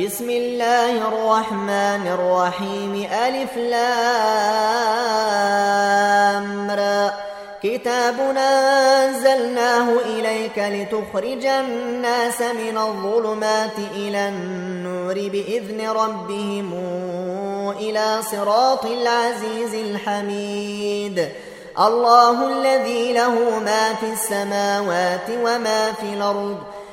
بسم الله الرحمن الرحيم. ألف لامر كتاب أنزلناه إليك لتخرج الناس من الظلمات إلى النور بإذن ربهم إلى صراط العزيز الحميد. الله الذي له ما في السماوات وما في الأرض.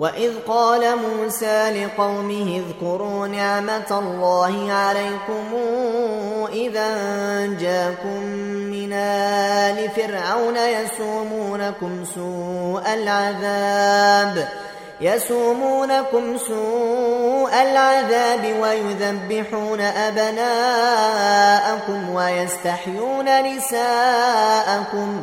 وإذ قال موسى لقومه اذكروا نعمة الله عليكم إذا جاكم من آل فرعون يسومونكم سوء العذاب يسومونكم سوء العذاب ويذبحون أبناءكم ويستحيون نساءكم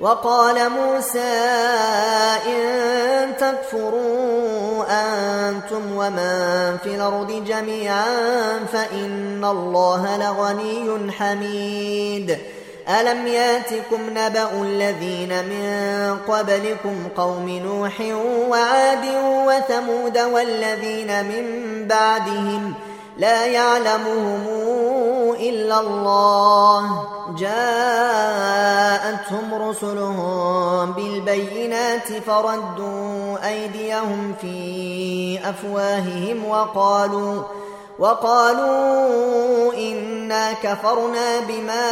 وقال موسى إن تكفروا أنتم ومن في الأرض جميعا فإن الله لغني حميد. ألم يأتكم نبأ الذين من قبلكم قوم نوح وعاد وثمود والذين من بعدهم لا يعلمهم إلا الله. جاءتهم رسلهم بالبينات فردوا أيديهم في أفواههم وقالوا وقالوا إنا كفرنا بما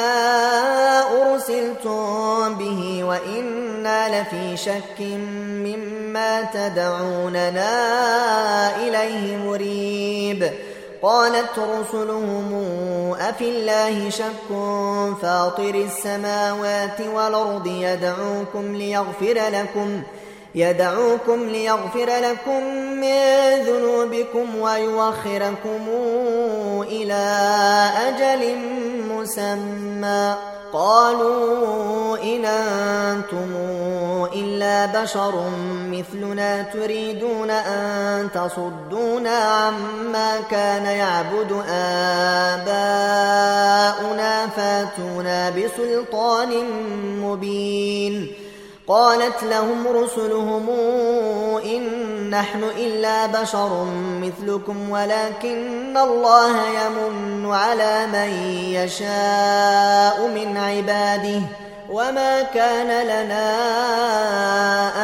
أرسلتم به وإنا لفي شك مما تدعوننا إليه مريب. قالت رسلهم أفي الله شك؟ فاطر السماوات والأرض يدعوكم ليغفر لكم يدعوكم ليغفر لكم من ذنوبكم ويوخركم إلى أجل مسمى. قالوا إن أنتم إلا بشر مثلنا تريدون أن تصدونا عما كان يعبد آباؤنا فاتونا بسلطان مبين. قالت لهم رسلهم إن نحن إلا بشر مثلكم ولكن الله يمن على من يشاء من عباده. وما كان لنا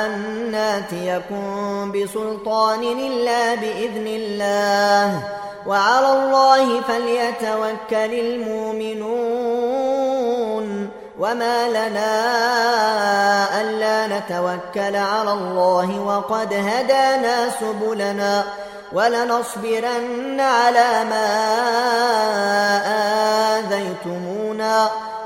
أن ناتيكم بسلطان إلا بإذن الله وعلى الله فليتوكل المؤمنون وما لنا ألا نتوكل على الله وقد هدانا سبلنا ولنصبرن على ما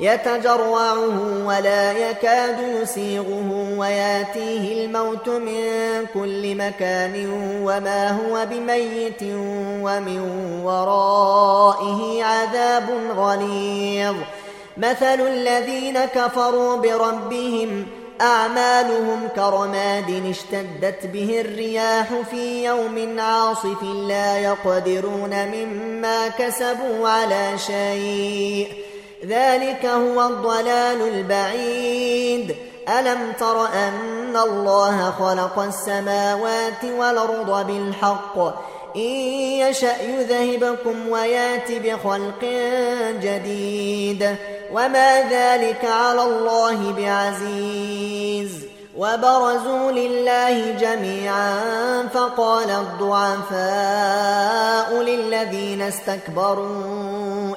يتجرعه ولا يكاد يسيغه وياتيه الموت من كل مكان وما هو بميت ومن ورائه عذاب غليظ. مثل الذين كفروا بربهم أعمالهم كرماد اشتدت به الرياح في يوم عاصف لا يقدرون مما كسبوا على شيء. ذلك هو الضلال البعيد. ألم تر أن الله خلق السماوات والأرض بالحق؟ إن يشأ يذهبكم ويأت بخلق جديد. وما ذلك على الله بعزيز. وبرزوا لله جميعا. فقال الضعفاء للذين استكبروا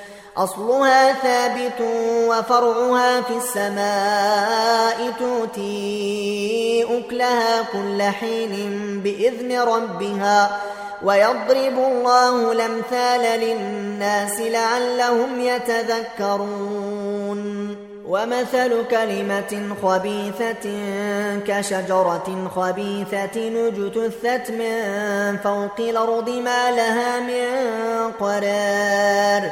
أصلها ثابت وفرعها في السماء تؤتي أكلها كل حين بإذن ربها ويضرب الله الأمثال للناس لعلهم يتذكرون. ومثل كلمة خبيثة كشجرة خبيثة اجتثت من فوق الأرض ما لها من قرار.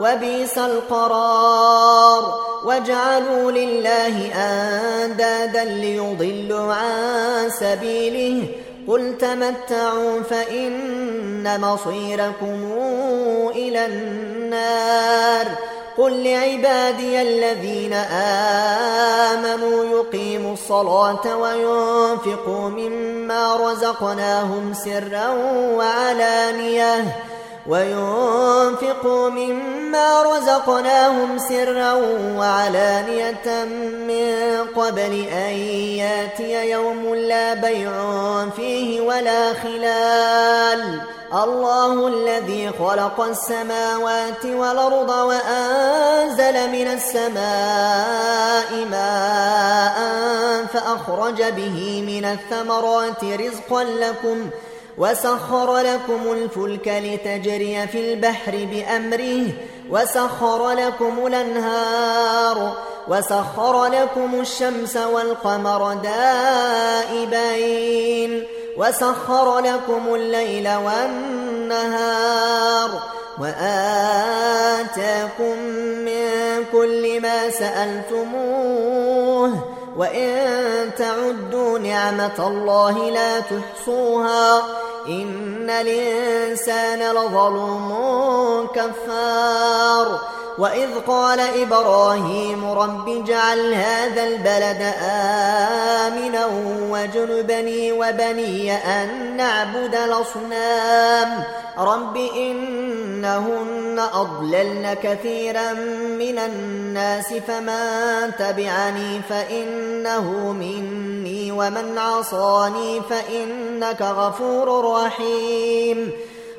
وبئس القرار. وجعلوا لله أندادا ليضلوا عن سبيله. قل تمتعوا فإن مصيركم إلى النار. قل لعبادي الذين آمنوا يقيموا الصلاة وينفقوا مما رزقناهم سرا وعلانيةً. وينفقوا مما رزقناهم سرا وعلانية من قبل أن يأتي يوم لا بيع فيه ولا خلال. الله الذي خلق السماوات والأرض وأنزل من السماء ماء فأخرج به من الثمرات رزقا لكم ۖ وسخر لكم الفلك لتجري في البحر بأمره وسخر لكم الأنهار وسخر لكم الشمس والقمر دائبين وسخر لكم الليل والنهار وآتاكم من كل ما سألتموه وإن تعدوا نعمة الله لا تحصوها. إن الإنسان لظلوم كفار. وإذ قال إبراهيم رب اجعل هذا البلد آمنا وجنبني وبني أن نعبد الأصنام. رب إنهن أضللن كثيرا من الناس فمن تبعني فإنه مني ومن عصاني فإنك غفور رحيم.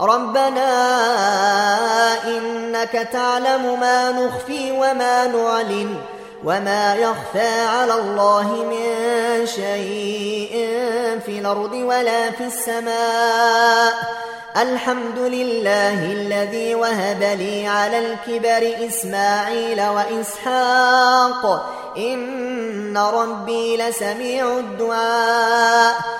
ربنا إنك تعلم ما نخفي وما نعلن وما يخفى على الله من شيء في الأرض ولا في السماء. الحمد لله الذي وهب لي على الكبر إسماعيل وإسحاق. إن ربي لسميع الدعاء.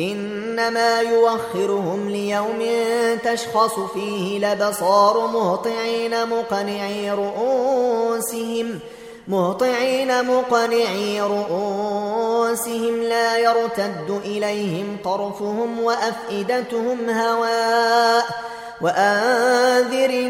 إنما يوخرهم ليوم تشخص فيه لبصار مهطعين مقنعي رؤوسهم مهطعين مقنعي رؤوسهم لا يرتد إليهم طرفهم وأفئدتهم هواء وأنذر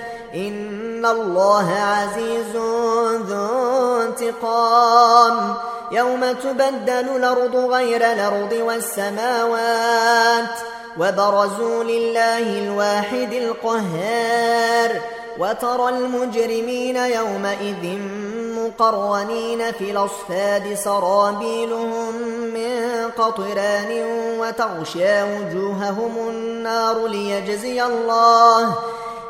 إن الله عزيز ذو انتقام. يوم تبدل الأرض غير الأرض والسماوات وبرزوا لله الواحد القهار. وترى المجرمين يومئذ مقرنين في الأصفاد سرابيلهم من قطران وتغشى وجوههم النار ليجزي الله.